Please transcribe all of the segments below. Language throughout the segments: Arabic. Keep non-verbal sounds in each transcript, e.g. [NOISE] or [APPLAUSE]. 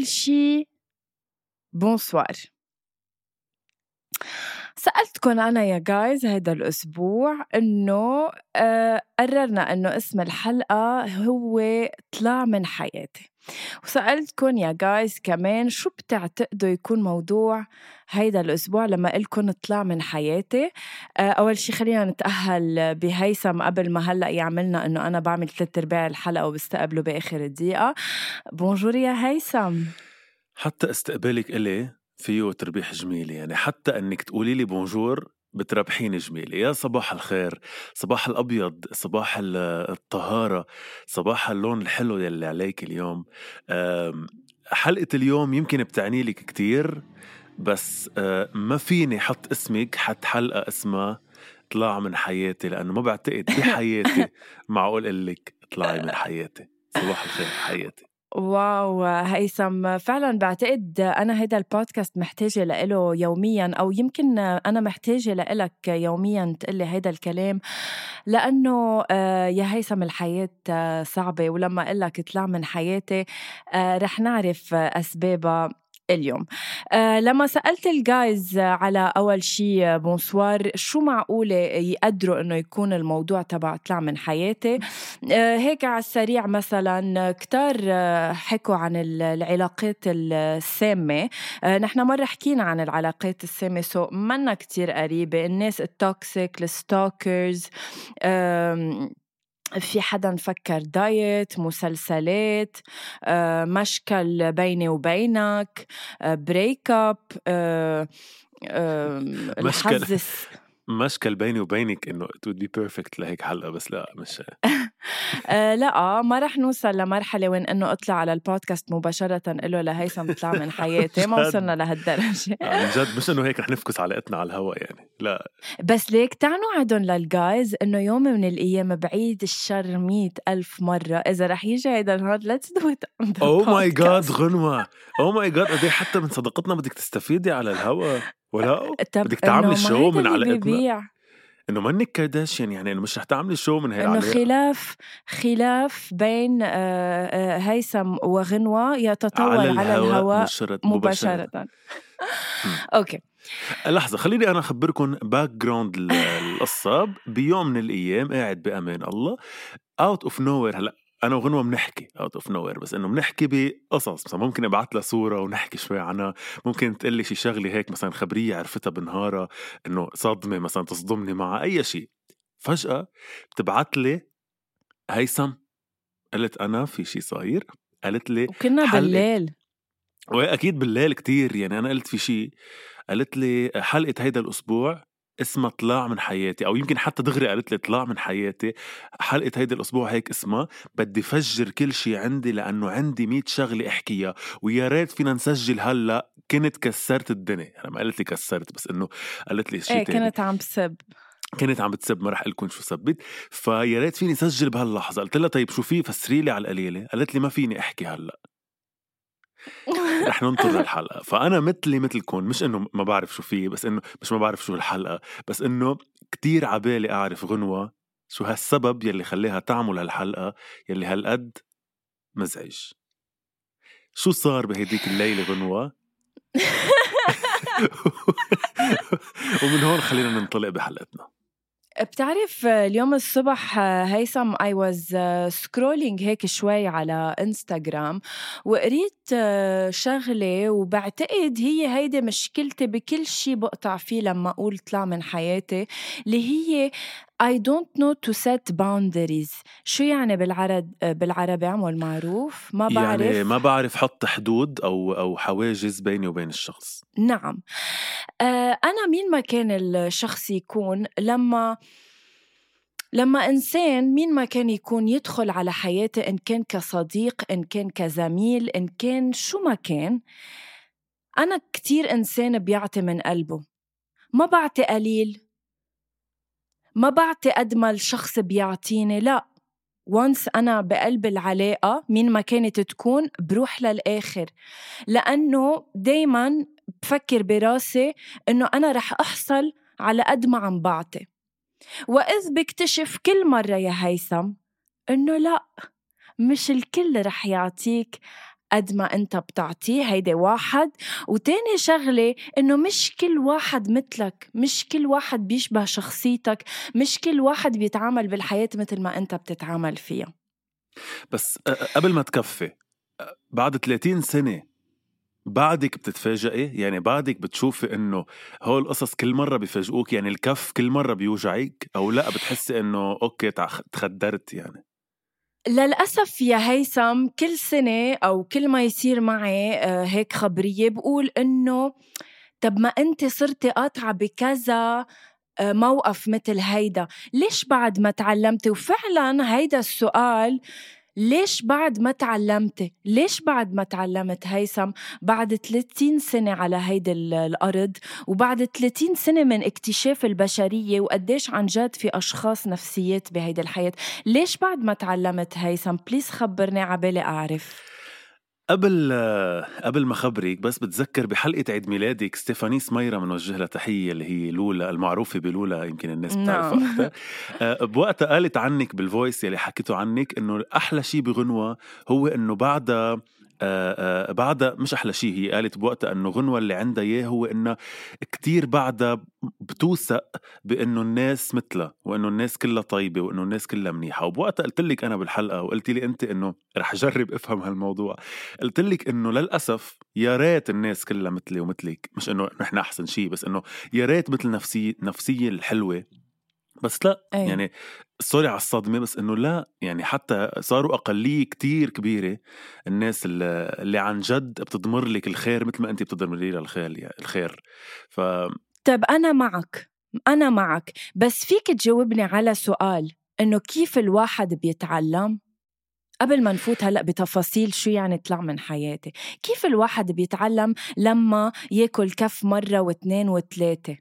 أول شي بونسوار سألتكم أنا يا جايز هيدا الأسبوع إنه آه قررنا إنه اسم الحلقة هو طلع من حياتي. وسألتكم يا جايز كمان شو بتعتقدوا يكون موضوع هيدا الأسبوع لما إلكن طلع من حياتي؟ آه أول شي خلينا نتأهل بهيثم قبل ما هلأ يعملنا إنه أنا بعمل ثلاث أرباع الحلقة وبستقبله بآخر الدقيقة. بونجور يا هيثم. حتى استقبالك إلي فيه تربيح جميل يعني حتى إنك تقولي لي بونجور بتربحيني جميل يا صباح الخير صباح الأبيض صباح الطهارة صباح اللون الحلو يلي عليك اليوم. حلقة اليوم يمكن بتعني لك كتير بس ما فيني حط اسمك حط حلقة اسمها طلع من حياتي لأنه ما بعتقد بحياتي [LAUGHS] معقول أقول لك اطلعي من حياتي. صباح الخير حياتي. wow هيثم فعلا بعتقد أنا هيدا البودكاست محتاجة لإله يوميا أو يمكن أنا محتاجة لإلك يوميا تقلي هيدا الكلام لأنه آه، يا هيثم الحياة صعبة ولما أقول لك اطلع من حياتي آه، رح نعرف أسبابها. اليوم. أه لما سألت ال guys على أول شي bonsoir شو معقولة يقدروا إنه يكون الموضوع تبع طلع من حياتي؟ أه هيك على السريع مثلا كتار حكوا عن العلاقات السامة. أه نحن مرة حكينا عن العلاقات السامة so منا كتير قريبة. الناس ال toxic ال stalkers في حدا مفكر date مسلسلات آه، مشكل بيني وبينك break up مشكل مشكل بيني وبينك إنه it would be perfect لهيك حلقة بس لا مش [LAUGHS] آه لا ما رح نوصل لمرحلة وين إنه اطلع على البودكاست مباشرة له لهيثم طلع من [LAUGHS] حياتي ما وصلنا لهالدرجة. عن جد مش إنه هيك رح نفكس علاقتنا على الهواء يعني لا. بس ليك تعالوا لل guys إنه يوم من الأيام بعيد الشر مية ألف مرة إذا رح يجي هيدا النهار let's do it oh my God غنوة. oh my God قد حتى من صداقتنا بدك تستفيدي على الهواء ولا؟ بدك تعملي show من علاقتنا إنه منك كارداشيان يعني إنه مش رح تعملي show من هي إنه خلاف خلاف بين هيثم وغنوة يتطور على الهواء, على الهواء مباشرة, مباشرة. [LAUGHS] [LAUGHS] أوكي. لحظة خليني أنا أخبركم background القصة. بيوم من الأيام قاعد بأمان الله out of nowhere هلا أنا وغنوة بنحكي out of nowhere بس إنه بنحكي بقصص. مثلا ممكن ابعث لها صورة ونحكي شوي عنها. ممكن تقول لي شي شغلة هيك مثلا خبرية عرفتها بنهارها إنه صدمة مثلا تصدمني معها أي شيء فجأة بتبعث لي هيثم. قلت أنا في شيء صاير. قالت لي وكنا بالليل. وأكيد بالليل كتير يعني أنا قلت في شيء قالت لي حلقة هيدا الأسبوع اسمها طلع من حياتي أو يمكن حتى دغري قالت لي طلع من حياتي. حلقة هيدا الأسبوع هيك اسمها بدي فجر كل شيء عندي لأنه عندي مية شغلة أحكيها ويا ريت فينا نسجل هلأ كنت كسرت الدنيا. أنا ما قالت لي كسرت بس إنه قالت لي شيء إيه كنت عم بسب. كانت عم بتسب ما رح لكم شو سبت. فيا ريت فيني سجل بهاللحظة. قلت لها طيب شو في؟ فسري لي على القليلة. قالت لي ما فيني أحكي هلأ. [LAUGHS] رح ننطر الحلقة. فأنا مثلي مثلكم مش إنه ما بعرف شو في بس انه مش ما بعرف شو الحلقة بس إنه كتير عبالي أعرف غنوة شو هالسبب يلي خليها تعمل هالحلقة يلي هالقد مزعج. شو صار بهديك الليلة غنوة؟ [LAUGHS] [LAUGHS] ومن هون خلينا ننطلق بحلقتنا. بتعرف اليوم الصبح هيثم I was scrolling هيك شوي على انستغرام وقريت شغلة وبعتقد هي هيدي مشكلتي بكل شي بقطع فيه لما أقول طلع من حياتي اللي هي I don't know to set boundaries. شو يعني بالعرب بالعربي عمل معروف؟ ما بعرف. يعني ما بعرف حط حدود أو أو حواجز بيني وبين الشخص. نعم. آه، أنا مين ما كان الشخص يكون لما لما إنسان مين ما كان يكون يدخل على حياتي إن كان كصديق إن كان كزميل إن كان شو ما كان أنا كتير إنسان بيعطي من قلبه. ما بعطي قليل. ما بعطي قد ما الشخص بيعطيني لا. وانس أنا بقلب العلاقة مين ما كانت تكون بروح للآخر. لأنه دايما بفكر براسي إنه أنا رح أحصل على قد ما عم بعطي. وإذ بكتشف كل مرة يا هيثم إنه لأ مش الكل رح يعطيك قد ما انت بتعطيه هيدي واحد. وتاني شغلة إنه مش كل واحد مثلك مش كل واحد بيشبه شخصيتك مش كل واحد بيتعامل بالحياة مثل ما انت بتتعامل فيها. بس قبل ما تكفي بعد 30 سنة بعدك بتتفاجئي؟ يعني بعدك بتشوفي إنه هول القصص كل مرة بيفاجئوك؟ يعني الكف كل مرة بيوجعك أو لأ بتحسي إنه أوكي تخدرت يعني؟ للأسف يا هيثم كل سنة أو كل ما يصير معي آه، هيك خبرية بقول إنه طب ما أنت صرتي قاطعة بكذا آه، موقف مثل هيدا. ليش بعد ما تعلمتي؟ وفعلا هيدا السؤال ليش بعد ما تعلمتي؟ ليش بعد ما تعلمت هيثم بعد 30 سنة على هيدي الأرض وبعد 30 سنة من اكتشاف البشرية وقديش عن جد في أشخاص نفسيات بهيدي الحياة ليش بعد ما تعلمت هيثم؟ please خبرني عبالي أعرف قبل قبل ما خبرك بس بتذكر بحلقة عيد ميلادك ستيفاني سميرة بنوجه لها تحية اللي هي لولا المعروفة بلولا يمكن الناس بتعرفها نعم. أكثر آه، بوقتها قالت عنك بال voice يلي حكيته عنك إنه أحلى شيء بغنوة هو إنه بعدها آه، آه، بعدها مش أحلى شيء هي قالت بوقتها إنه غنوة اللي عندها إياه هو انها كتير بعدها بتوثق بإنه الناس مثلها وإنه الناس كلها طيبة وإنه الناس كلها منيحة. وبوقتها قلت لك أنا بالحلقة وقلت لي أنت إنه رح أجرب أفهم هالموضوع. قلت لك إنه للأسف يا ريت الناس كلها مثلي ومثلك مش إنه نحن أحسن شيء بس إنه يا ريت مثل نفسيه نفسيه الحلوة بس لا أي. يعني سوري على الصدمة بس إنه لا يعني حتى صاروا أقلية كتير كبيرة الناس اللي, عن جد بتضمر لك الخير مثل ما انت بتضمري لها الخير يعني الخير. ف طب أنا معك أنا معك بس فيك تجاوبني على سؤال إنه كيف الواحد بيتعلم؟ قبل ما نفوت هلأ بتفاصيل شو يعني طلع من حياتي كيف الواحد بيتعلم لما ياكل كف مرة واثنين وثلاثة؟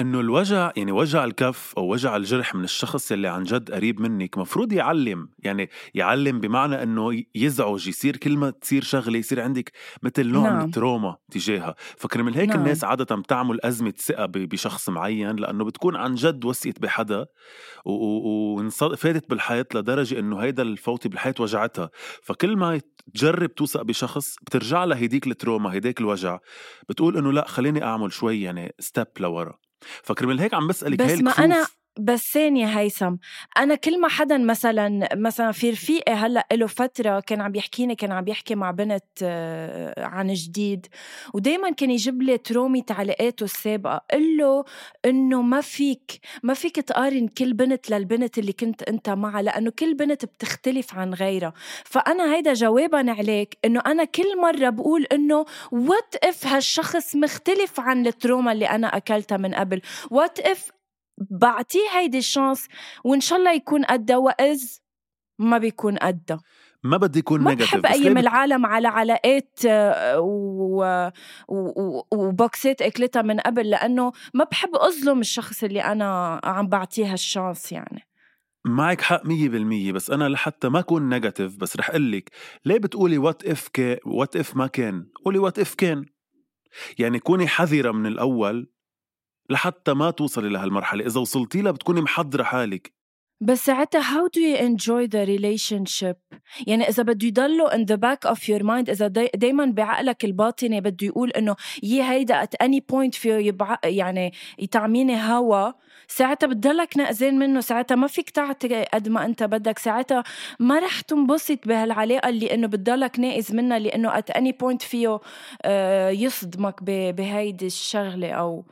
إنه الوجع يعني وجع الكف أو وجع الجرح من الشخص اللي عن جد قريب منك مفروض يعلم يعني يعلم بمعنى إنه يزعج يصير كل ما تصير شغلة يصير عندك مثل نوع نعم. من ال trauma تجاهها فكر من هيك نعم. الناس عادة بتعمل أزمة ثقة بشخص معين لأنه بتكون عن جد وثقت بحدا وفاتت بالحياة لدرجة إنه هيدا الفوتي بالحياة وجعتها فكل ما تجرب توثق بشخص بترجع لها هيديك ال trauma هيداك الوجع بتقول إنه لأ خليني أعمل شوي يعني step لورا فكرمال هيك عم بسألك بس ما أنا بس ثانية هيثم. أنا كل ما حدا مثلا مثلا في رفيقي هلأ له فترة كان عم يحكيني كان عم يحكي مع بنت آه، عن جديد ودايما كان يجيب لي trauma تعليقاته السابقة قل له إنه ما فيك ما فيك تقارن كل بنت للبنت اللي كنت أنت معها لأنه كل بنت بتختلف عن غيرها. فأنا هيدا جوابا عليك إنه أنا كل مرة بقول إنه what if هالشخص مختلف عن ال trauma اللي أنا أكلتها من قبل؟ what if بعطيه هيدي ال chance وإن شاء الله يكون قدها وإذا ما بيكون قدها ما بدي يكون ما بحب ايم العالم على علاقات آه، و... و... وبوكسات أكلتها من قبل لأنه ما بحب أظلم الشخص اللي أنا عم بعطيه هالشانس يعني. معك حق مية بالمية بس أنا لحتى ما أكون نيجاتيف بس رح لك ليه بتقولي وات إف كي وات إف ما كان؟ قولي وات إف كان. يعني كوني حذرة من الأول لحتى ما توصلي لهالمرحلة إذا وصلتي لها بتكوني محضرة حالك. بس ساعتها how do you enjoy the relationship يعني إذا بده يضلوا in the back of your mind إذا داي دايما بعقلك الباطني بده يقول إنه يي هيدا at any point فيه يبع يعني يطعميني هوا. ساعتها بتضلك نقزان منه. ساعتها ما فيك تعطي قد ما أنت بدك. ساعتها ما رح تنبسط بهالعلاقة اللي إنه بتضلك ناقز منها لإنه at any point فيه آه، يصدمك بهيدي الشغلة أو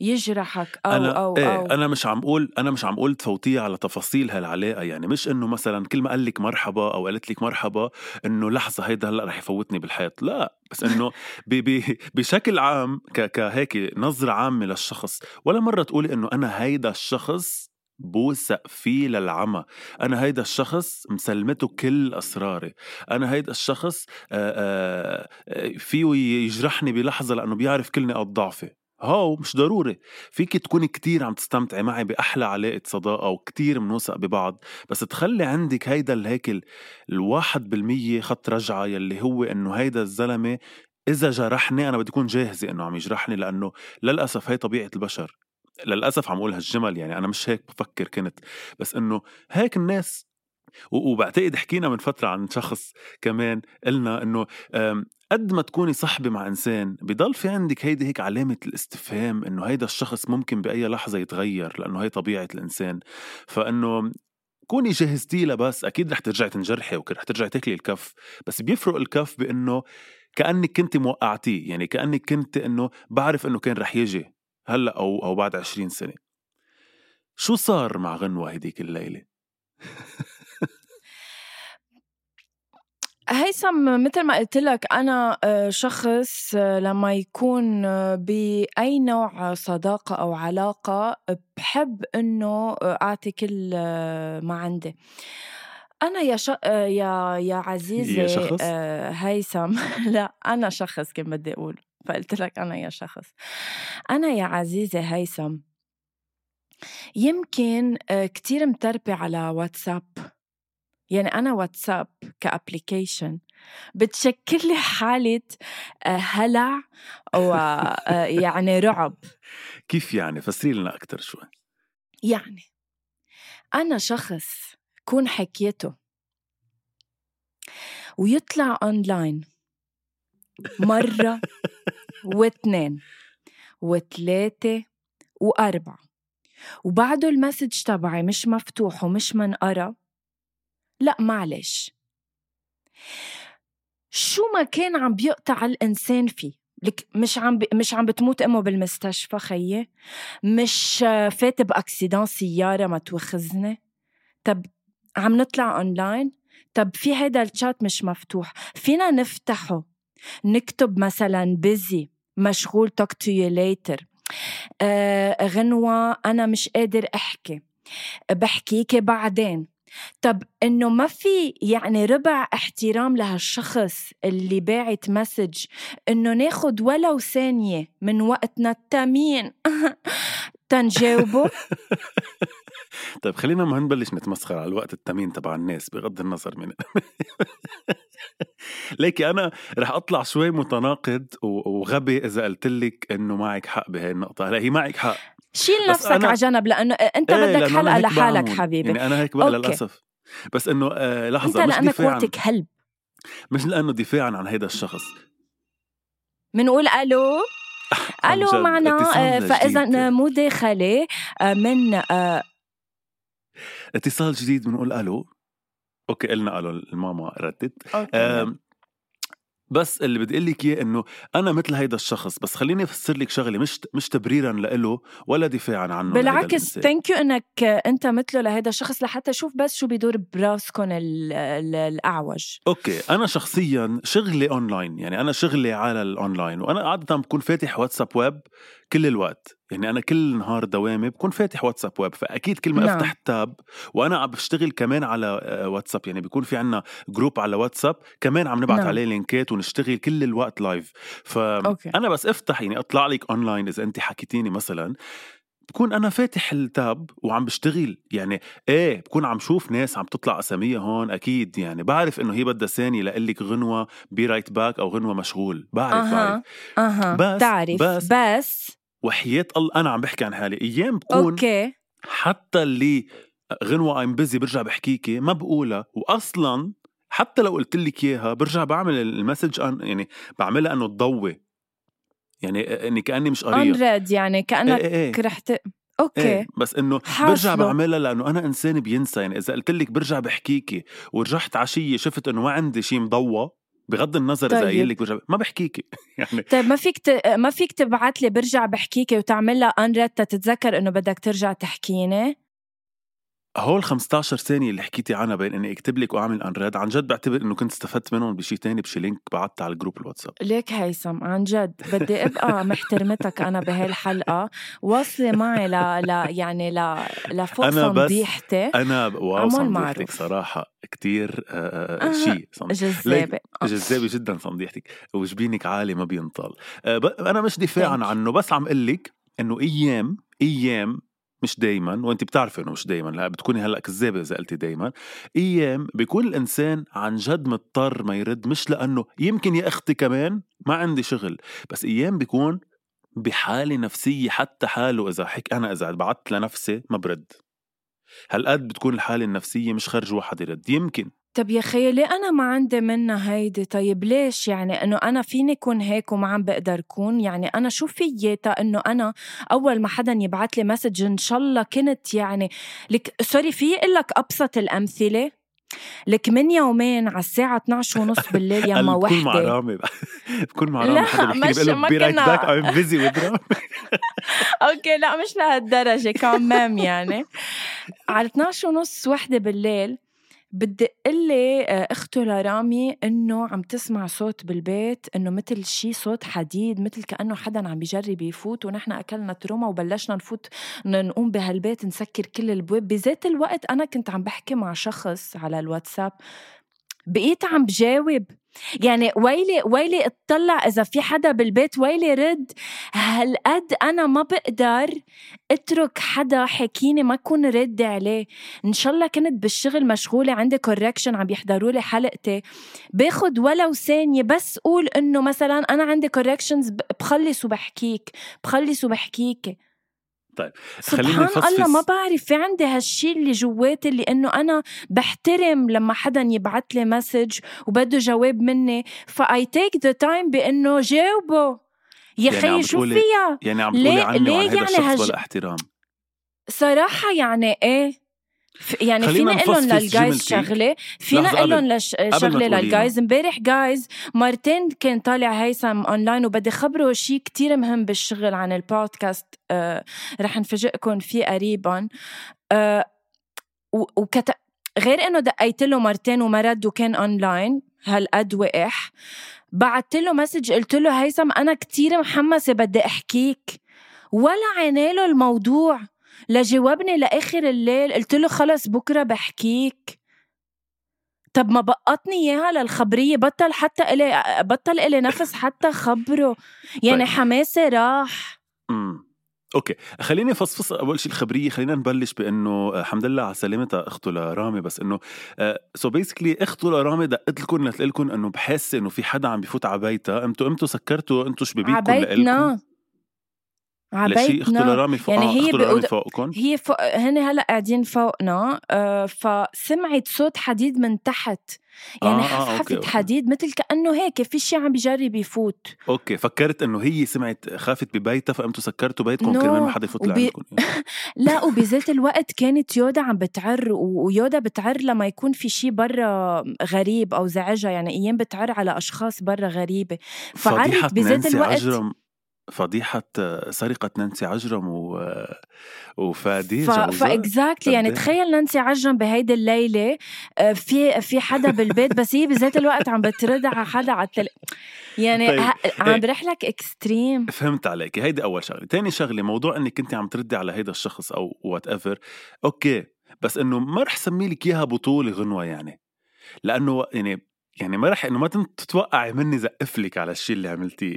يجرحك أو أنا أو إيه أو أنا مش عم أقول أنا مش عم أقول تفوتيه على تفاصيل هالعلاقة. يعني مش إنه مثلا كل ما قال لك مرحبا أو قالت لك مرحبا إنه لحظة هيدا هلأ رح يفوتني بالحيط. لا بس إنه ب- ب- بشكل عام كهيك نظرة عامة للشخص. ولا مرة تقولي إنه أنا هيدا الشخص بوثق فيه للعمى. أنا هيدا الشخص مسلمته كل أسراري. أنا هيدا الشخص فيه يجرحني بلحظة لأنه بيعرف كل نقاط ضعفي. هاو مش ضروري. فيك تكوني كتير عم تستمتعي معي بأحلى علاقة صداقة وكتير منوثق ببعض. بس تخلي عندك هيدا الهيك ال- الواحد بالمية خط رجعة يلي هو إنه هيدا الزلمة إذا جرحني أنا بدي أكون جاهزة إنه عم يجرحني لأنه للأسف هي طبيعة البشر. للأسف عم أقول هالجمل يعني أنا مش هيك بفكر كنت. بس إنه هيك الناس. وبعتقد حكينا من فترة عن شخص كمان قلنا إنه قد ما تكوني صحبة مع إنسان بضل في عندك هيدي هيك علامة الاستفهام إنه هيدا الشخص ممكن بأي لحظة يتغير لأنه هي طبيعة الإنسان فإنه كوني جهزتي لها بس أكيد رح ترجعي تنجرحي ورح ترجعي تاكلي الكف بس بيفرق الكف بإنه كأنك كنت موقعتيه يعني كأنك كنت إنه بعرف إنه كان رح يجي هلأ أو أو بعد عشرين سنة شو صار مع غنوة هيديك الليلة؟ [LAUGHS] هيثم مثل ما قلت لك أنا آه، شخص آه، لما يكون آه، بأي نوع صداقة أو علاقة بحب إنه أعطي كل ما عندي. أنا يا ش... يا يا عزيزي يا شخص؟ هيثم. [LAUGHS] لا أنا شخص كان بدي أقول فقلت لك أنا يا شخص. أنا يا عزيزي هيثم يمكن كتير متربي على واتساب. يعني أنا واتساب ك application. بتشكل لي حالة آه، هلع ويعني رعب. كيف يعني؟ فسري لنا أكتر شوي. يعني أنا شخص كون حكيته. ويطلع أونلاين مرة واثنين وثلاثة وأربعة. وبعده المسج تبعي مش مفتوح ومش منقرا لا معلش. شو ما كان عم بيقطع الإنسان فيه لك مش عم ب... مش عم بتموت أمه بالمستشفى خيي. مش فات بأكسيدان سيارة ما توخزني طب عم نطلع أونلاين؟ طب في هيدا الشات مش مفتوح. فينا نفتحه. نكتب مثلا بيزي مشغول to you later. آه غنوة أنا مش قادر أحكي. بحكيكي بعدين. طب إنه ما في يعني ربع احترام لهالشخص اللي باعت مسج إنه ناخد ولو ثانية من وقتنا الثمين [LAUGHS] تنجاوبه؟ [LAUGHS] طيب خلينا ما نبلش نتمسخر على الوقت الثمين تبع الناس بغض النظر من [LAUGHS] ليكي أنا رح أطلع شوي متناقض وغبي إذا قلت لك إنه معك حق بهي النقطة هلا هي معك حق. شيل نفسك أنا- على جنب لأنه أنت إيه، بدك هيك لحالك بعمل. حبيبي. يعني أنا هيك بقى. للأسف. بس إنه آه أنت لحظه مش لأنك وقتك كلب مش لأنه دفاعا عن هيدا الشخص. منقول ألو؟ [LAUGHS] ألو معنا آه، فاذا. مداخلة آه، من آه، اتصال جديد بنقول ألو. أوكي قلنا ألو الماما ردت. بس اللي بدي أقول لك إياه إنه أنا مثل هيدا الشخص بس خليني أفسر لك شغلة مش مش تبريرا لإله ولا دفاعا عنه لهيدا بالعكس. ثانك يو إنك أنت مثله لهذا الشخص لحتى شوف بس شو بيدور براسكم ال- ال- الأعوج أوكي أنا شخصيا شغلي اونلاين يعني أنا شغلي على الاونلاين وأنا عاده بكون فاتح واتساب ويب كل الوقت يعني أنا كل نهار دوامي بكون فاتح واتساب ويب فأكيد كل ما نعم. أفتح tab وأنا عم بشتغل كمان على آه، واتساب يعني بيكون في عنا group على واتساب كمان عم نبعت نعم. عليه linkات ونشتغل كل الوقت live. فانا بس أفتح يعني أطلع لك اونلاين إذا انت حكيتيني مثلا بكون أنا فاتح ال tab وعم بشتغل يعني إيه بكون عم شوف ناس عم تطلع أساميها هون أكيد يعني بعرف إنه هي بدها ثانية لقلك غنوة be right back أو غنوة مشغول بعرف بعرف أها أها بس- تعرف بس- بس وحياة الله أنا عم بحكي عن حالي. أيام بكون أوكي. حتى اللي غنوة I'm busy برجع بحكيكي ما بقولها. واصلا حتى لو قلت لك إياها برجع بعمل ال message un يعني بعملها إنه تضوي. يعني إني كأني مش قاريه unread يعني كأنك إيه إيه. رحت أوكي. إيه بس إنه. برجع بعملها لأنه أنا إنسان بينسى. يعني إذا قلت لك برجع بحكيكي ورجعت عشية شفت إنه ما عندي شيء مضوى بغض النظر إذا طيب. قايل لك برجع ما بحكيكي [LAUGHS] يعني طيب ما فيك ت... ما فيك تبعت لي برجع بحكيكي وتعمل لها unread تتذكر إنه بدك ترجع تحكيني هول 15 ثانية اللي حكيتي عنها بين إني أكتب لك وأعمل unread عن جد بعتبر إنه كنت استفدت منهم بشيء تاني بشي link بعتها على ال group الواتساب. ليك هيثم عن جد. بدي أبقى [LAUGHS] محترمتك أنا بهاي الحلقة واصلة معي ل... ل... يعني ل... لفوق أنا بس صنديحتي. أنا واو عمول صنديحتك. صراحة كتير آه آه، شيء آه. جذابة. جدا صنديحتك وجبينك عالي ما بينطال. آه ب- أنا مش دفاعا. عنه بس عم أقول لك إنه أيام أيام مش دايما وانت بتعرفي إنه مش دايما لا بتكوني هلأ كذابة إذا قلتي دايما. أيام بيكون الإنسان عن جد مضطر ما يرد مش لأنه يمكن يا أختي كمان ما عندي شغل بس أيام بيكون بحالة نفسية حتى حاله إذا حك أنا إذا بعت لنفسي ما برد. هالقد بتكون الحالة النفسية مش خرج واحد يرد يمكن. طب يا خيي ليه أنا ما عندي منها هيدي؟ طيب ليش يعني؟ إنه أنا فيني كون هيك وما عم بقدر كون؟ يعني أنا شو فيي تا إنه أنا أول ما حدا يبعت لي مسج إن شاء الله كنت يعني لك سوري في أقول لك أبسط الأمثلة؟ لك من يومين على الساعة 12 ونص بالليل يما قال بكون مع وحدة. رامي بكون [LAUGHS] مع لا، رامي حدا بيحكي مش- لي بقول ما له باك بيزي وذ رامي. أوكي لا مش لهالدرجة كمان يعني. على 12 ونص وحدة بالليل بتدق لي آه، اخته لرامي إنه عم تسمع صوت بالبيت إنه مثل شي صوت حديد مثل كأنه حدا عم بيجرب يفوت ونحن أكلنا trauma وبلشنا نفوت نقوم بهالبيت نسكر كل البواب. بذات الوقت أنا كنت عم بحكي مع شخص على الواتساب بقيت عم بجاوب. يعني ويلي ويلي اطلع إذا في حدا بالبيت ويلي رد هالقد أنا ما بقدر أترك حدا حكيني ما أكون رد عليه؟ إن شاء الله كنت بالشغل مشغولة عندي correction عم يحضروا لي حلقتي. باخد ولو ثانية بس قول إنه مثلا أنا عندي corrections بخلص وبحكيك بخلص وبحكيك. طيب خليني سبحان الله ما بعرف في عندي هالشي اللي جواتي اللي إنه أنا بحترم لما حدا يبعت لي message وبده جواب مني ف I take the time بإنه جاوبه. يا يعني شو فيها يعني عم تقولي عني ليه وعن هذا يعني الشخص هج- ولا احترام؟ صراحة يعني إيه؟ يعني لهم نفصفص لل guys. شغلة فينا أقول لهم شغلة لل guys امبارح guys مرتين كان طالع هيثم اونلاين وبدي خبره شيء كتير مهم بالشغل عن البودكاست آه رح نفاجئكم فيه قريبا. آه وكت... غير إنه دقيت له مرتين وما رد وكان اونلاين هالقد وقح بعت له مسج قلت له هيثم أنا كتير محمسة بدي أحكيك. ولا عيناله الموضوع. لجاوبني لآخر الليل. قلت له خلص بكرة بحكيك. طب ما بقطني إياها للخبرية. بطل حتى إلي بطل إلي نفس حتى خبره. يعني طيب. حماسي راح. امم okay. خليني فصفص أول شيء الخبرية. خلينا نبلش بإنه آه، الحمد لله على سلامتها أخته لرامي. بس إنه so basically أخته لرامي دقت لكم لتقول لكم إنه بحس إنه في حدا عم بفوت على بيتها. أنتوا امتوا سكرتوا. أنتوا شبابيكم عبيتنا عبيتنا لرامي فوق يعني يعني هي بقود- فوقكم هي فوق هن هلا قاعدين فوقنا آه فسمعت صوت حديد من تحت. يعني آه، آه آه، okay. حديد مثل كأنه هيك في شيء عم بيجرب يفوت. okay فكرت إنه هي سمعت خافت ببيتها فقمتوا سكرتوا بيتكم No. كرمال ما حدا يفوت وبي- لعندكم [LAUGHS] لا وبذات الوقت كانت يودا عم بتعر ويودا بتعر لما يكون في شيء برا غريب أو زعجها يعني أيام بتعر على أشخاص برا غريبة. فعرفت بذات الوقت عجرم. فضيحة سرقة نانسي عجرم و... آه، وفادي ف... ف exactly يعني؟ تخيل نانسي عجرم بهيدي الليلة آه، في في حدا بالبيت بس هي بذات الوقت عم بترد على حدا على التل... يعني طيب، ه... عم برح لك extreme فهمت عليك. هيدي أول شغلة. تاني شغلة موضوع إنك كنت عم تردي على هيدا الشخص أو whatever okay بس إنه ما رح سمي لك إياها بطولة غنوة يعني. لأنه يعني يعني ما رح إنه ما تتوقعي مني زقف لك على الشيء اللي عملتيه.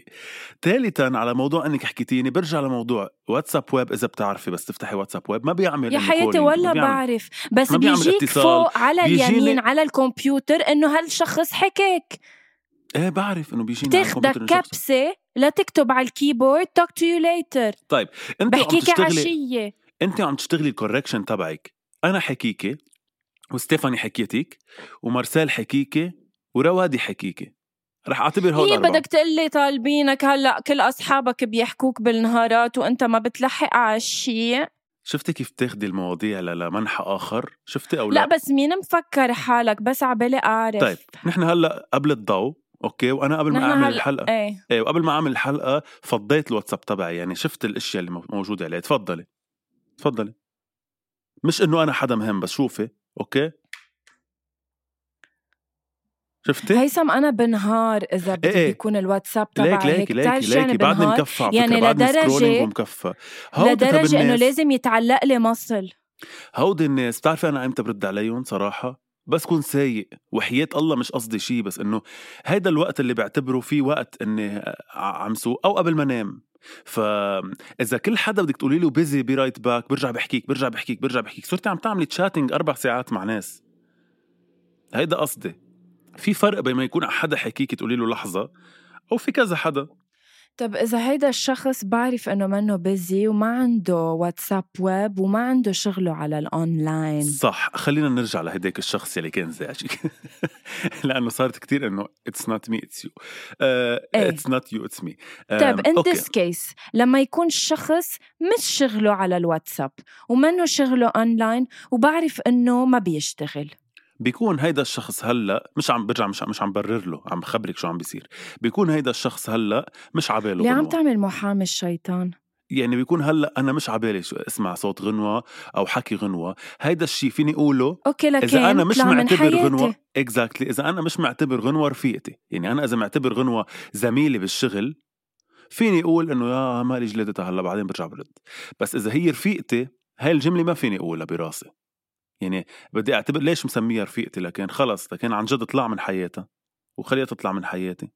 ثالثا على موضوع إنك حكيتيني برجع لموضوع WhatsApp Web إذا بتعرفي بس تفتحي WhatsApp Web ما بيعمل يا حياتي ولا بيعمل- بعرف بس بيجيك. فوق على اليمين على الكمبيوتر إنه هالشخص حكيك. إيه بعرف إنه بيجيني بتاخدك كبسة لتكتب على ال keyboard talk to you later طيب انت عم بحكيك تشتغلي عشية. انت عم تشتغلي ال correction تبعك. أنا حكيكي وستيفاني حكيتك ومارسيل حكيكي وروادي حكيكي. رح أعتبر هول هي أربعة. بدك تقول لي طالبينك هلأ كل أصحابك بيحكوك بالنهارات وأنت ما بتلحق على الشيء؟ شفتي كيف بتاخدي المواضيع لمنحى آخر؟ شفتي أو لا, لا, بس مين مفكر حالك؟ بس عبالي أعرف. طيب نحن هلأ قبل الضوء okay؟ وأنا قبل ما أعمل هلأ- الحلقة. إيه. إيه وقبل ما أعمل الحلقة فضيت الواتساب تبعي يعني شفت الأشياء اللي موجودة عليه. تفضلي. تفضلي. مش إنه أنا حدا مهم بس شوفي okay؟ شفتي؟ هيثم أنا بنهار إذا بدي إيه. إيه. بيكون الواتساب ليك تبعي ليك ليك شو يعني ليك بعدني مكفى يعني scrolling ومكفى لدرجة إنه لازم يتعلق لي مصل. هودي الناس بتعرفي أنا إمتى برد عليهم صراحة؟ بس كون سايق. وحياة الله مش قصدي شيء بس إنه هيدا الوقت اللي بعتبره فيه وقت إني عم سوق أو قبل ما انام فاذا كل حدا بدك تقولي له busy be right back برجع بحكيك برجع بحكيك برجع بحكيك. صرتي عم تعملي chatting أربع ساعات مع ناس. هيدا قصدي. في فرق بين ما يكون حدا حكيك تقولي له لحظة أو في كذا حدا؟ طب إذا هيدا الشخص بعرف إنه منه busy وما عنده WhatsApp Web وما عنده شغله على الاونلاين صح خلينا نرجع لهداك الشخص اللي كان زعجك. [LAUGHS] لأنه صارت كتير إنه it's not me it's you. it's not you it's me طيب in this case لما يكون الشخص مش شغله على الواتساب ومنه شغله اونلاين وبعرف إنه ما بيشتغل. بيكون هيدا الشخص هلأ مش عم برجع مش عم, مش عم برر له عم بخبرك شو عم بيصير. بيكون هيدا الشخص هلأ مش عباله ليه عم. تعمل محامي الشيطان؟ يعني بيكون هلأ أنا مش عبالي شو اسمع صوت غنوة أو حكي غنوة. هيدا الشيء فيني أقوله؟ okay لكن إذا أنا مش معتبر. غنوة exactly إذا أنا مش معتبر غنوة رفيقتي. يعني أنا إذا معتبر غنوة زميلي بالشغل فيني أقول إنه يا مالي جلدتها هلأ بعدين برجع برد. بس إذا هي رفيقتي هاي الجملة ما فيني أقولها براسي. يعني بدي أعتبر ليش مسميها رفيقتي؟ لكن خلص لكن عن جد طلع من حياتها وخليها تطلع من حياتي.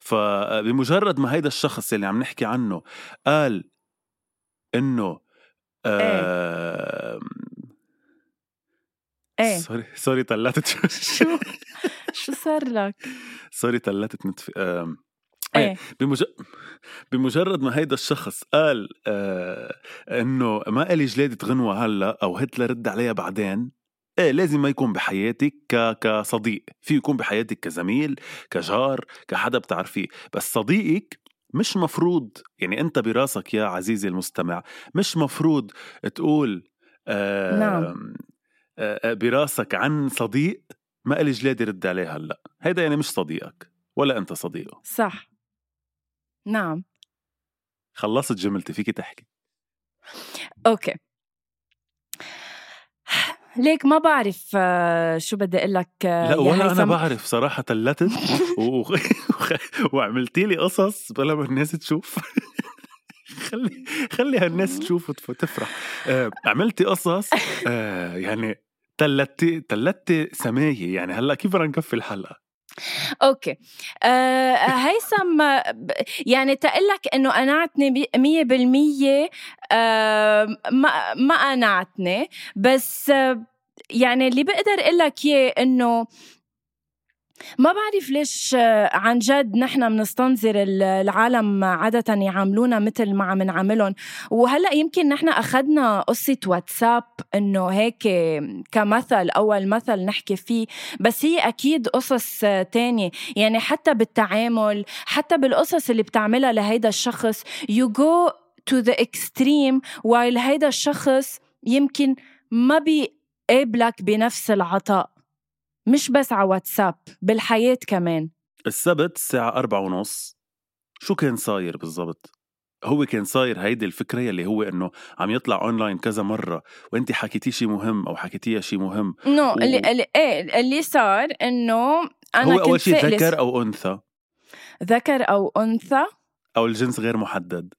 فبمجرد ما هيدا الشخص اللي عم نحكي عنه قال إنه آه إيه. sorry sorry طلعت [LAUGHS] شو؟ شو؟ صار لك؟ سوري طلعت. آم، إيه. بمج... بمجرد ما هيدا الشخص قال آه إنه ما إلي جلادة غنوة هلأ أو هتلر رد عليها بعدين إيه لازم ما يكون بحياتك ك... كصديق. في يكون بحياتك كزميل كجار كحدا بتعرفيه. بس صديقك مش مفروض يعني أنت براسك يا عزيزي المستمع مش مفروض تقول آه نعم. آه آه، براسك عن صديق ما إلي جلادة رد عليه هلأ. هيدا يعني مش صديقك ولا أنت صديقه. صح. نعم. خلصت جملتي فيك تحكي. أوكي. ليك ما بعرف آه، شو بدي أقول لك آه، لا ولا أنا. بعرف صراحة تلتت [LAUGHS] و... [LAUGHS] وعملتي لي قصص بلا ما الناس تشوف. [LAUGHS] خلي خلي هالناس تشوف وتف- وتفرح آه، عملتي قصص يعني تلتي تلتي سماية. يعني هلأ كيف بدنا نكفي الحلقة؟ okay. آه هيثم يعني تقلك إنه قنعتني بي- مية بالمية آه ما ما قنعتني بس يعني اللي بقدر أقول لك إياه إنه ما بعرف ليش آه، عن جد نحن بنستنظر ال- العالم عادة يعاملونا مثل ما عم نعاملهم. وهلأ يمكن نحن أخذنا قصة واتساب إنه هيك كمثل أول مثل نحكي فيه. بس هي أكيد قصص آه، تانية. يعني حتى بالتعامل حتى بالقصص اللي بتعملها لهيدا الشخص you go to the extreme while هيدا الشخص يمكن ما بيقابلك بنفس العطاء. مش بس على واتساب بالحياة كمان. السبت الساعة أربعة ونص. شو كان صاير بالضبط؟ هو كان صاير هيدي الفكرة يلي هو إنه عم يطلع أونلاين كذا مرة وأنت حكيتيه شي مهم أو حكيتيها شي مهم. no و- اللي, اللي إيه اللي صار إنه أنا هو كنت شيء سائلة ذكر أو أنثى؟ ذكر أو أنثى؟ أو الجنس غير محدد.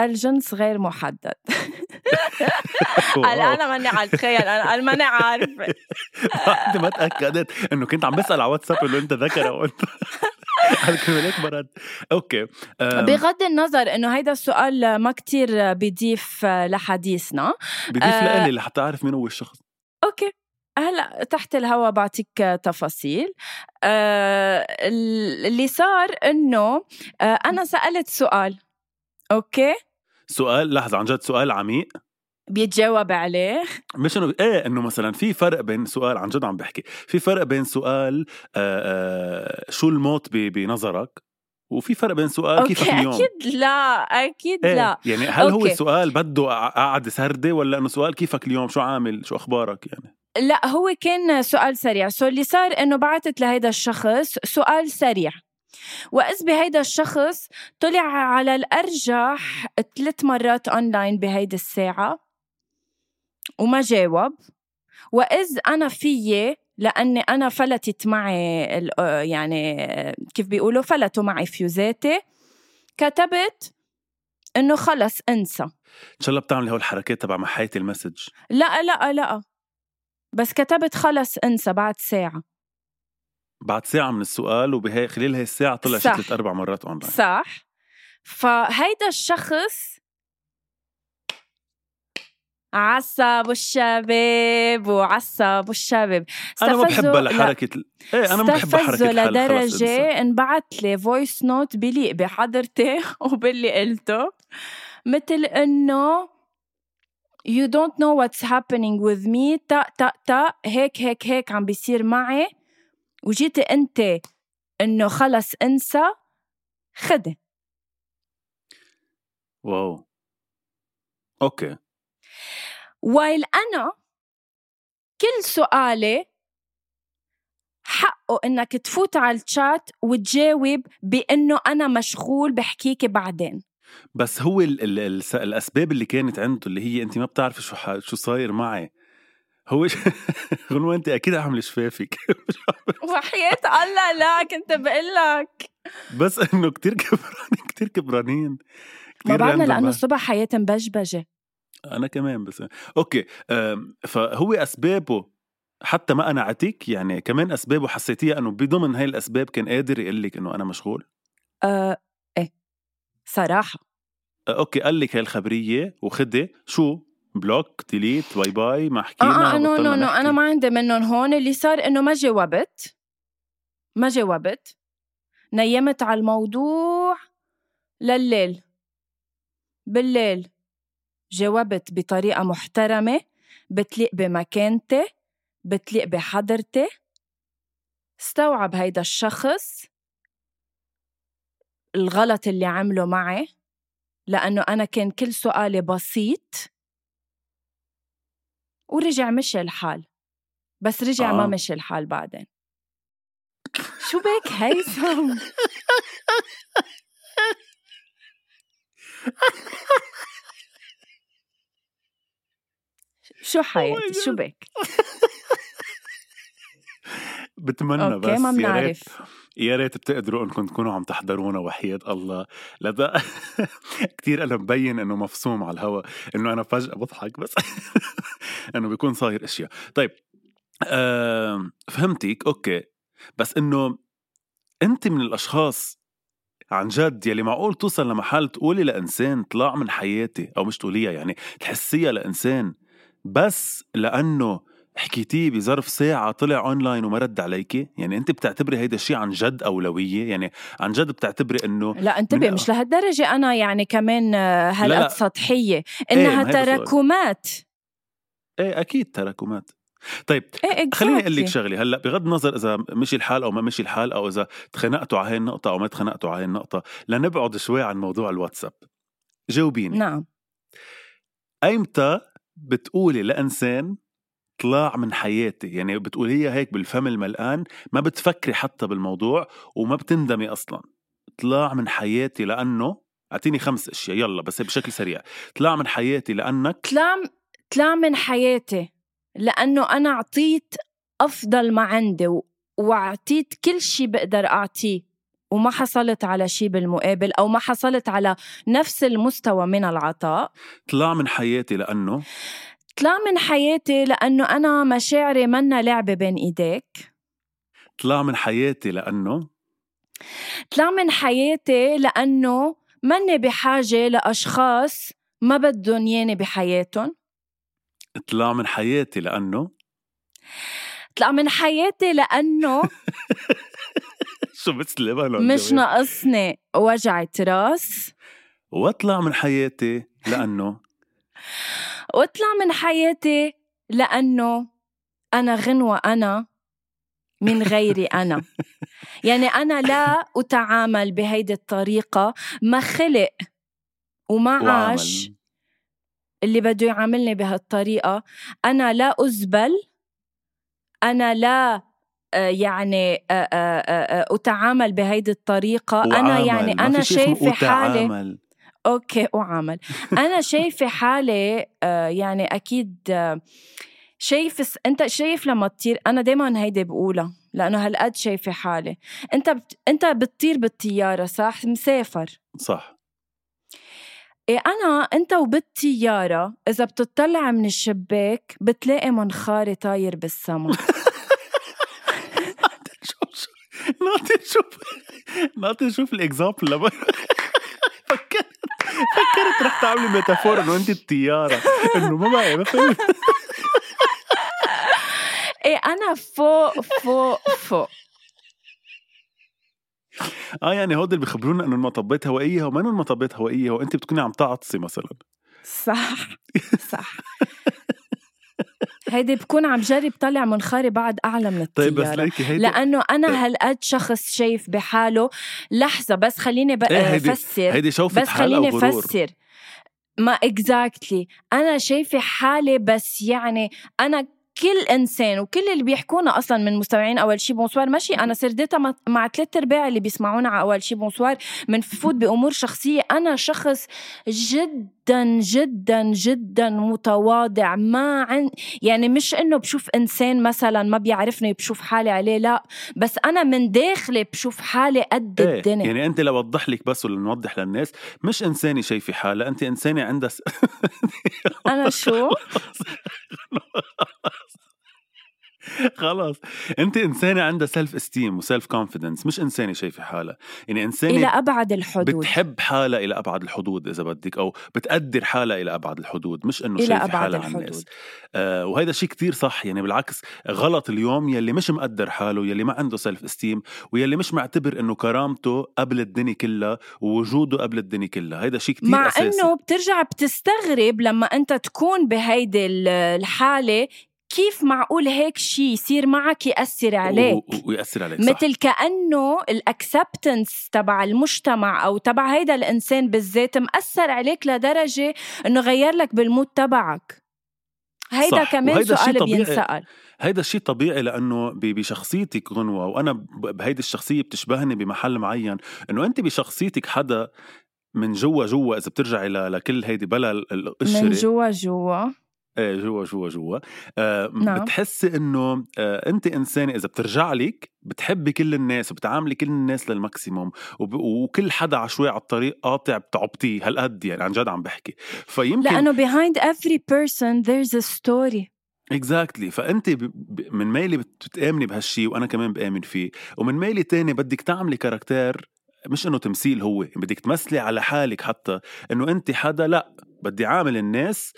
الجنس غير محدد. [LAUGHS] هلا أنا ماني على التخيل أنا ماني عارفة. [LAUGHS] بعد ما تأكدت إنه كنت عم بسأل على واتساب إنه أنت ذكر أو أنت [LAUGHS] هيك برد okay. بغض النظر إنه هيدا السؤال ما كتير بيضيف لحديثنا. بضيف آه، لي لحتى أعرف مين هو الشخص. أوكي. هلأ تحت الهوا بعطيك تفاصيل. آه اللي صار إنه آه أنا سألت سؤال. okay. سؤال لحظة عن جد سؤال عميق. بيتجاوب عليه. مش إنه إيه إنه مثلا في فرق بين سؤال عن جد عم بحكي في فرق بين سؤال آآ آآ شو الموت بنظرك وفي فرق بين سؤال okay كيفك اليوم؟ أكيد لا أكيد إيه لا. يعني هل هو okay. السؤال بده قعدة سردة ولا إنه سؤال كيفك اليوم؟ شو عامل؟ شو أخبارك يعني؟ لا هو كان سؤال سريع. so اللي صار إنه بعثت لهيدا الشخص سؤال سريع. وإذ بهيدا الشخص طلع على الأرجح ثلاث مرات أونلاين بهيدي الساعة وما جاوب. وإذ أنا فيي لأني أنا فلتت معي يعني كيف بيقولوا فلتوا معي فيوزاتي كتبت إنه خلص انسى. إن شاء الله بتعملي هول الحركات تبع محاية ال message. لا لا لا. بس كتبت خلص انسى بعد ساعة. بعد ساعة من السؤال وبهي خلال هاي الساعة طلع صح. ثلاث أربع مرات أونلاين صح. فهيدا الشخص عصب الشباب وعصب الشباب. أنا ما بحب لا، حركة ال- إيه أنا ما بحب استفزه حركة حل خلص إنسى. لدرجة انبعت لي voice note بليق بحضرتي [LAUGHS] وباللي قلته مثل إنه you don't know what's happening with me. تا تا تا هيك هيك هيك عم بيصير معي. وجيتي أنت إنه خلص انسى خدي. wow. okay. while أنا كل سؤالي حقه إنك تفوت على الشات وتجاوب بإنه أنا مشغول بحكيكي بعدين. بس هو ال ال ال الأسباب اللي كانت عنده اللي هي أنت ما بتعرفي شو شو صاير معي. هو ش... [LAUGHS] غنوة أنت أكيد عاملة شفافك. [LAUGHS] وحياة الله لا كنت بقول لك. بس إنه كتير كبرانين كتير كبرانين. ما كتير عندهم لأنه بال. الصبح حياتي مبجبجة. أنا كمان بس. okay فهو أسبابه حتى ما قنعتك يعني كمان أسبابه حسيتيها إنه بضمن هاي الأسباب كان قادر يقول لك إنه أنا مشغول؟ أه إيه صراحة. أه، okay قال لك هاي الخبرية وخدي شو؟ block delete bye bye ما آه حكينا آه no بطلنا no no نحكي. أنا ما عندي منهم هون اللي صار إنه ما جاوبت. ما جاوبت. نيمت على الموضوع لليل. بالليل. جاوبت بطريقة محترمة بتليق بمكانتي بتليق بحضرتي. استوعب هيدا الشخص الغلط اللي عمله معي لأنه أنا كان كل سؤالي بسيط. ورجع مشي الحال. بس رجع آه. ما مشي الحال بعدين. شو بك هيثم؟ [LAUGHS] شو حياتي؟ شو بك؟ [LAUGHS] بتمنى okay بس ما يا ريت بنعرف. يا ريت بتقدروا إنكم تكونوا عم تحضرونا وحياة الله. لذا [LAUGHS] كثير أنا مبين إنه مفصوم على الهوا إنه أنا فجأة بضحك بس. [LAUGHS] إنه بيكون صاير أشياء. طيب آم، فهمتك okay. بس إنه أنت من الأشخاص عن جد يلي معقول توصل لمحل تقولي لإنسان طلع من حياتي أو مش تقوليها يعني تحسيها لإنسان بس لأنه حكيتيه بظرف ساعة طلع اونلاين وما رد عليكي؟ يعني أنت بتعتبري هيدا الشيء عن جد أولوية؟ يعني عن جد بتعتبري إنه لا انتبه مش لهالدرجة. أنا يعني كمان آه،. هالقد سطحية. إيه، هيدا السؤال. تراكمات. إيه أكيد تراكمات. طيب إيه خليني أقول لك. شغلة. هلأ بغض النظر إذا مشي الحال أو ما مشي الحال أو إذا تخانقتوا على هاي النقطة أو ما تخانقتوا على هاي النقطة لنبعد شوي عن موضوع الواتساب. جاوبيني. نعم. أيمتى بتقولي لإنسان طلع من حياتي. يعني بتقوليها هيك بالفم الملقان ما بتفكري حتى بالموضوع وما بتندمي أصلا. طلع من حياتي لأنه أعطيني خمس أشياء يلا بس بشكل سريع. طلع من حياتي لأنك طلع طلع من حياتي لأنه أنا أعطيت أفضل ما عندي و- وأعطيت كل شي بقدر أعطيه وما حصلت على شي بالمقابل أو ما حصلت على نفس المستوى من العطاء. طلع من حياتي لأنه طلع من حياتي لأنه أنا مشاعري منا لعبة بين إيديك. طلع من حياتي لأنه؟ طلع من حياتي لأنه مني بحاجة لأشخاص ما بدهم ياني بحياتهم. طلع من حياتي لأنه؟ طلع من حياتي لأنه [LAUGHS] شو بتسلم مش ناقصني وجعة راس. واطلع من حياتي لأنه؟ [LAUGHS] واطلع من حياتي لأنه أنا غنوة أنا من غيري أنا. [LAUGHS] يعني أنا لا أتعامل بهيدي الطريقة ما خلق وما عاش اللي بده يعاملني بهالطريقة. أنا لا أزبل أنا لا آه، يعني آه، آه، أتعامل بهيدي الطريقة. أنا يعني أنا شايفة حالي أوكي أعامل أنا شايفة حالي يعني أكيد شايف أنت شايف لما تطير أنا دائما هيدي بقولها لأنه هالقد شايفة حالي. أنت بت... أنت بتطير بالطيارة صح؟ مسافر. صح. إيه أنا أنت وبالطيارة إذا بتطلع من الشباك بتلاقي منخاري طاير بالسما. ناطر شوف ناطر شوف ال example لما فكرت فكرت رح تعملي metaphor إنه انت الطيارة. إنه ما بقى ما فهمت [LAUGHS] إيه أنا فوق فوق فوق. آه يعني هودي اللي بيخبرونا إنه المطبات هوائية وما المطبات هوائية وانت بتكوني عم تعطسي مثلا. صح صح. [LAUGHS] هيدي بكون عم جرب طلع منخاري بعد أعلى من الطياره طيب بس ليكي هيدي لأنه أنا طيب. هالقد شخص شايف بحاله. لحظة بس خليني بقى إيه هيدي افسر هيدي بس خليني افسر ما exactly أنا شايفة حالي بس يعني أنا كل إنسان وكل اللي بيحكونا أصلا من مستمعين أول شي bonsoir ماشي أنا سرديتها مع ثلاث أرباع اللي بيسمعونا على أول شي bonsoir بنفوت بأمور شخصية. أنا شخص جدا جدا جدا متواضع ما عن يعني مش إنه بشوف إنسان مثلا ما بيعرفني بشوف حالي عليه لا. بس أنا من داخلي بشوف حالي قد إيه الدنيا. يعني أنت لو أوضح لك بس ولا نوضح للناس مش انسانه شايفة حالها أنت إنسانة عندها س... أنا شو؟ [LAUGHS] [LAUGHS] خلاص. انت انسانة عندها self-esteem و self-confidence مش انسانة شايفة حالها. يعني انسانة إلى أبعد الحدود. بتحب حالها إلى أبعد الحدود إذا بدك أو بتقدر حالها إلى أبعد الحدود. مش إنه شايفة حالها عن الناس. آه وهيدا شيء كتير صح. يعني بالعكس غلط اليوم يلي مش مقدر حاله يلي ما عنده سيلف استيم ويلي مش معتبر إنه كرامته قبل الدنيا كلها ووجوده قبل الدنيا كلها. هيدا شيء كتير مع أساسي. مع إنه بترجع بتستغرب لما أنت تكون بهيدي الحالة كيف معقول هيك شيء يصير معك يأثر عليك؟ ويأثر عليك صح. مثل كأنه الأكسبتنس تبع المجتمع أو تبع هيدا الإنسان بالذات مأثر عليك لدرجة إنه غير لك بالمود تبعك. هيدا صح. كمان سؤال بينسأل. هيدا الشيء طبيعي لأنه بشخصيتك غنوة وأنا بهيدي الشخصية بتشبهني بمحل معين. إنه أنت بشخصيتك حدا من جوا جوا إذا بترجعي لكل هيدي بلا القشره من جوا جوا. إيه جوا جوا جوا آه نعم. بتحسي إنه آه أنت إنسانة إذا بترجع لك بتحبي كل الناس وبتعاملي كل الناس لل maximum وب... وكل حدا عشوائي على الطريق قاطع بتعبطيه هالقد يعني عن جد عم بحكي فيمكن لأنه behind every person there's a story exactly exactly. فأنت ب... ب... من ميلي بتآمني بهالشيء وأنا كمان بآمن فيه ومن ميلي تاني بدك تعملي caractère مش إنه تمثيل هو بدك تمثلي على حالك حتى إنه أنت حدا لأ بدي عامل الناس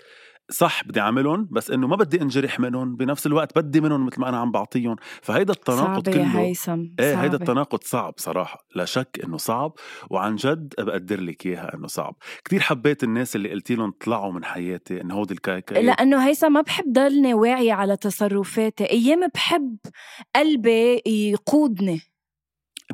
صح بدي أعملهم بس إنه ما بدي انجرح منهم بنفس الوقت بدي منهم مثل ما أنا عم بعطيهم. فهيدا التناقض كله يا هيثم إيه هيدا التناقض صعب صراحة لا شك إنه صعب وعن جد بقدر لك إياها إنه صعب. كتير حبيت الناس اللي قلت لهم طلعوا من حياتي انه هودي الكايكا لأنه هيثم ما بحب ضلني واعية على تصرفاتي أيام بحب قلبي يقودني.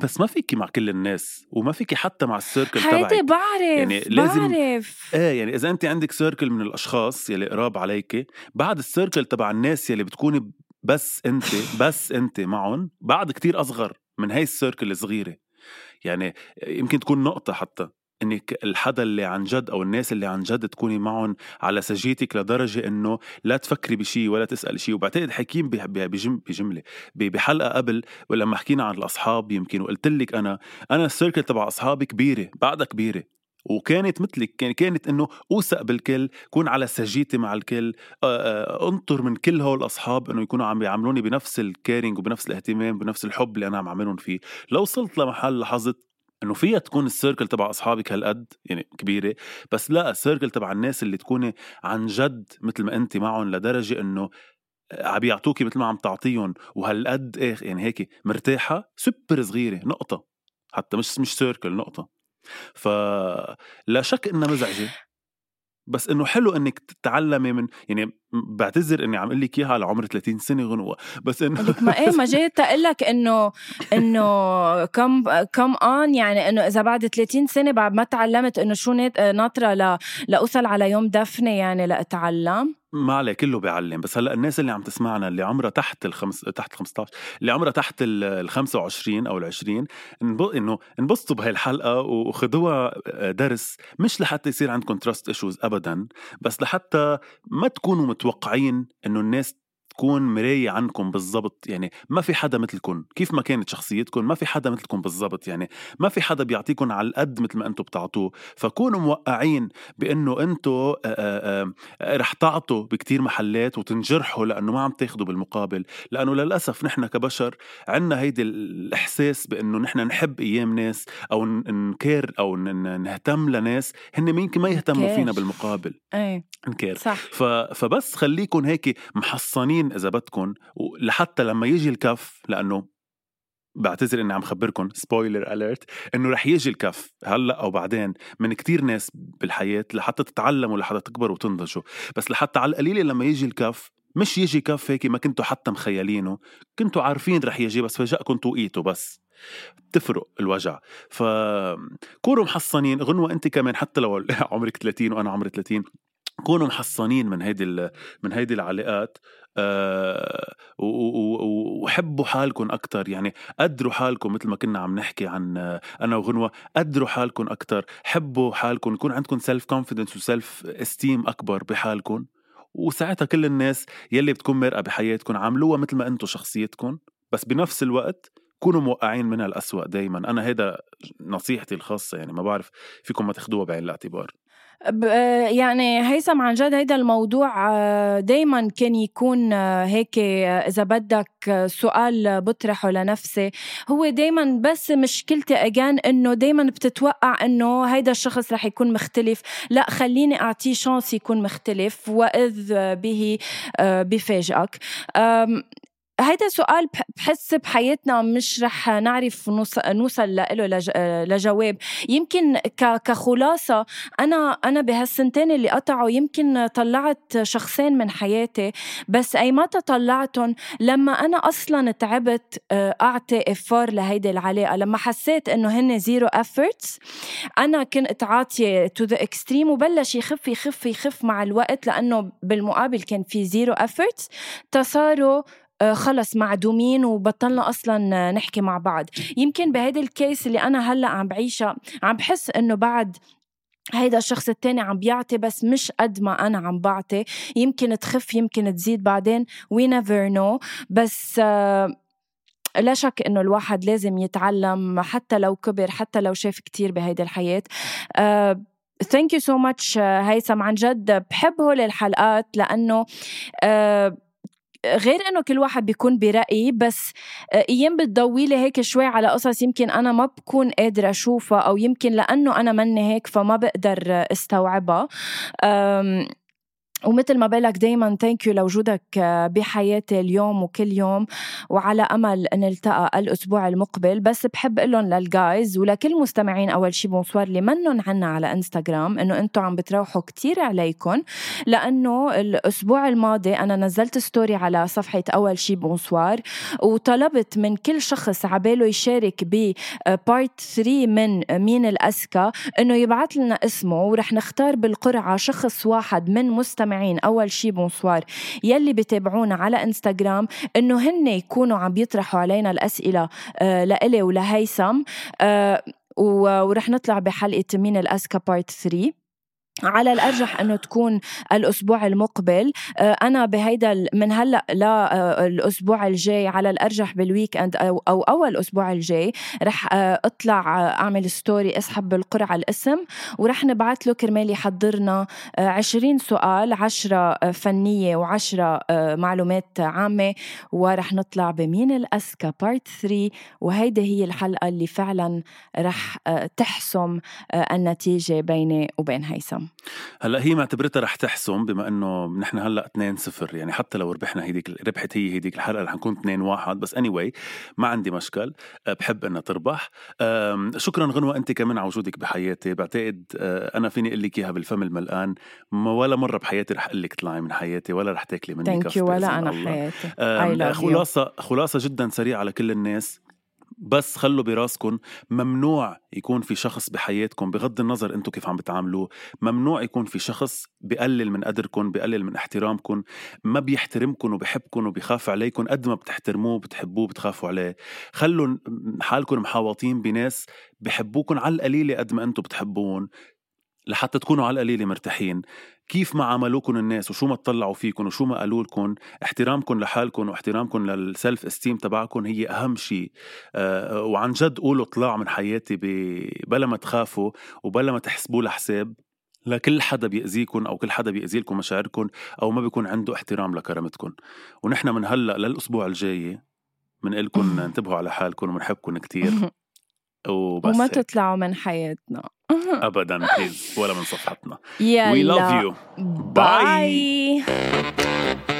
بس ما فيكي مع كل الناس وما فيكي حتى مع السيركل تبعك. هيدي بعرف يعني لازم بعرف. إيه يعني إذا انت عندك سيركل من الأشخاص يلي قراب عليكي بعد السيركل تبع الناس يلي بتكوني بس انت بس انت معهم بعد كتير أصغر من هاي السيركل الصغيرة. يعني يمكن تكون نقطة حتى. إنك الحدا اللي عن جد أو الناس اللي عن جد تكوني معهم على سجيتك لدرجة إنه لا تفكري بشيء ولا تسال شيء وبعتقد حكيم بجملة. بحلقة قبل ولما حكينا عن الأصحاب يمكن وقلت لك أنا أنا السيركل تبع أصحابي كبيرة بعدها كبيرة. وكانت مثلك يعني كانت إنه أوثق بالكل كون على سجيتي مع الكل. انطر من كل هول الأصحاب إنه يكونوا عم بيعاملوني بنفس ال caring وبنفس الاهتمام بنفس الحب اللي أنا عم أعملهم فيه. لو وصلت لمحل لاحظت إنه فيها تكون ال circle تبع أصحابك هالقد يعني كبيرة بس لا ال circle تبع الناس اللي تكوني عن جد مثل ما انت معهم لدرجة إنه عم يعطوكي مثل ما عم تعطيهم وهالقد إيه يعني هيك مرتاحة سوبر صغيرة نقطة حتى مش مش سيركل نقطة. فلا شك إنها مزعجة بس إنه حلو إنك تتعلمي من يعني بعتذر إني عم أقول لك إياها على عمر 30 سنة غنوة بس إنه لك ما إيه ما جيت أقول لك إنه إنه كم كم اون يعني إنه إذا بعد 30 سنة بعد ما تعلمت إنه شو ناطرة ل... لأوصل على يوم دفنة يعني لأتعلم؟ ما عليه كله بيعلم بس هلأ الناس اللي عم تسمعنا اللي عمرها تحت الخمس تحت 15 اللي عمرها تحت ال 25 أو ال 20 إنه انبسطوا بهي الحلقة وخذوها درس مش لحتى يصير عندكم trust issues ابدا بس لحتى ما تكونوا متوقعين إنه الناس تكون مراية عنكم بالضبط. يعني ما في حدا مثلكم كيف ما كانت شخصيتكم ما في حدا مثلكم بالضبط. يعني ما في حدا بيعطيكم على القد مثل ما أنتم بتعطوه. فكونوا متوقعين بأنه أنتم رح تعطوا بكتير محلات وتنجرحوا لأنه ما عم تاخذوا بالمقابل. لأنه للأسف نحن كبشر عندنا هيدي الإحساس بأنه نحن نحب أيام ناس أو نكير أو نهتم لناس هن يمكن ما يهتموا فينا بالمقابل. إيه نكير. صح. فبس خليكم هيك محصنين إذا بدكم لحتى لما يجي الكف لأنه بعتذر إني عم خبركم سبويلر اليرت إنه رح يجي الكف هلأ أو بعدين من كتير ناس بالحياة لحتى تتعلموا لحتى تكبروا وتنضجوا. بس لحتى على القليلة لما يجي الكف مش يجي كف هيك ما كنتوا حتى مخيلينه كنتوا عارفين رح يجي بس فجأكم توقيته بس. بتفرق الوجع. فكونوا محصنين غنوة أنت كمان حتى لو عمرك 30 وأنا عمري 30 كونوا محصنين من هيدي من هيدي العلاقات أه وحبوا حالكم أكتر. يعني قدروا حالكم مثل ما كنا عم نحكي عن أنا وغنوة قدروا حالكم أكتر حبوا حالكم يكون عندكم self-confidence و self-esteem أكبر بحالكم وساعتها كل الناس يلي بتكون مرقة بحياتكم عاملوها مثل ما أنتم شخصيتكم بس بنفس الوقت كونوا موقعين منها الأسوأ دايما. أنا هيدا نصيحتي الخاصة يعني ما بعرف فيكم ما تاخدوها بعين الاعتبار. يعني هيثم عن جد هيدا الموضوع آه، دايما كان يكون آه، هيك آه، إذا بدك سؤال بطرحه لنفسي. هو دايما بس مشكلتي اجان إنه دايما بتتوقع إنه هيدا الشخص رح يكون مختلف. لا خليني أعطيه chance يكون مختلف وإذ به بفاجئك. هيدا سؤال بحس بحياتنا مش رح نعرف نوصل له لجواب. يمكن كخلاصة أنا أنا بهالسنتين اللي قطعوا يمكن طلعت شخصين من حياتي بس أي ما طلعتهم لما أنا أصلا تعبت آه، أعطي effort لهيدي العلاقة لما حسيت إنه هن zero efforts أنا كنت عاطية to the extreme وبلش يخف يخف يخف مع الوقت لأنه بالمقابل كان في zero efforts. فصاروا خلص معدومين وبطلنا أصلا نحكي مع بعض. يمكن بهيدا ال case اللي أنا هلأ عم بعيشها عم بحس إنه بعد هيدا الشخص التاني عم بيعطي بس مش قد ما أنا عم بعطي. يمكن تخف يمكن تزيد بعدين we never know. بس آه لا شك إنه الواحد لازم يتعلم حتى لو كبر حتى لو شاف كتير بهيدي الحياة. thank you so much هيثم. عن جد بحب هول الحلقات لأنه uh, غير إنه كل واحد بيكون برأي بس آه، أيام بتضوي لي هيك شوي على قصص يمكن أنا ما بكون قادرة أشوفها أو يمكن لأنه أنا مني هيك فما بقدر استوعبها. ومثل ما بقولك دايما thank you لوجودك آه، بحياتي اليوم وكل يوم وعلى أمل نلتقى الأسبوع المقبل. بس بحب أقول لهم لل guys ولكل مستمعين أول شي bonsoir اللي منن عنا على انستغرام إنه أنتم عم بتروحوا كتير عليكم لأنه الأسبوع الماضي أنا نزلت story على صفحة أول شي bonsoir وطلبت من كل شخص عباله يشارك ب part 3 من مين الاذكى إنه يبعث لنا اسمه ورح نختار بالقرعة شخص واحد من مستمعين المستمعين أول شي bonsoir. يلي بتابعونا على إنستغرام إنه هن يكونوا عم بيطرحوا علينا الأسئلة آه لإلي ولهيثم. آه ورح نطلع بحلقة مين الاذكى part 3 على الأرجح أنه تكون الأسبوع المقبل. آه، أنا بهيدا من هلأ للاسبوع الجاي على الأرجح بال weekend أو, أو أول أسبوع الجاي رح آه، أطلع آه، أعمل story أسحب بالقرعة الاسم ورح نبعث له كرمال يحضرنا 20 سؤال 10 فنية و10 معلومات عامة ورح نطلع بمين الأذكى بارت 3 وهيدي هي الحلقة اللي فعلا رح تحسم النتيجة بيني وبين هيثم. تحسم. هلأ هي معتبرتها رح تحسم بما إنه نحن هلأ 2 0 يعني حتى لو ربحنا هيديك ربحت هي هيديك الحلقة رح نكون 2 1 بس اني anyway ما عندي مشكل. أه، بحب إنها تربح. شكرا غنوة أنت كمان على وجودك بحياتي. بعتقد أه، أنا فيني أقول لك إياها بالفم المليان ما ولا مرة بحياتي رح أقول لك طلعي من حياتي ولا رح تاكلي مني thank you ولا أنا حياتي. خلاصة خلاصة جدا سريعه على كل الناس. بس خلوا براسكم ممنوع يكون في شخص بحياتكم بغض النظر أنتم كيف عم بتعاملوه. ممنوع يكون في شخص بقلل من قدركم بقلل من احترامكم ما بيحترمكم وبحبكم وبيخاف عليكم قد ما بتحترموه بتحبوه بتخافوا عليه. خلوا حالكم محاوطين بناس بحبوكم على القليلة قد ما أنتم بتحبون لحتى تكونوا على القليلة مرتاحين. كيف ما عاملوكم الناس وشو ما طلعوا فيكم وشو ما قالوا لكم احترامكم لحالكم واحترامكم للسلف استيم تبعكم هي أهم شيء أه وعن جد قولوا طلع من حياتي بلا ما تخافوا وبلا ما تحسبوا لحساب. لكل حدا بيأذيكم أو كل حدا بيأذي لكم مشاعركم أو ما بيكون عنده احترام لكرامتكم ونحن من هلأ للأسبوع الجاي بنقول لكم [LAUGHS] انتبهوا على حالكم وبنحبكم كتير. [LAUGHS] وبس وما تطلعوا من حياتنا. [LAUGHS] ابدا please ولا من صفحتنا. love you. bye, bye.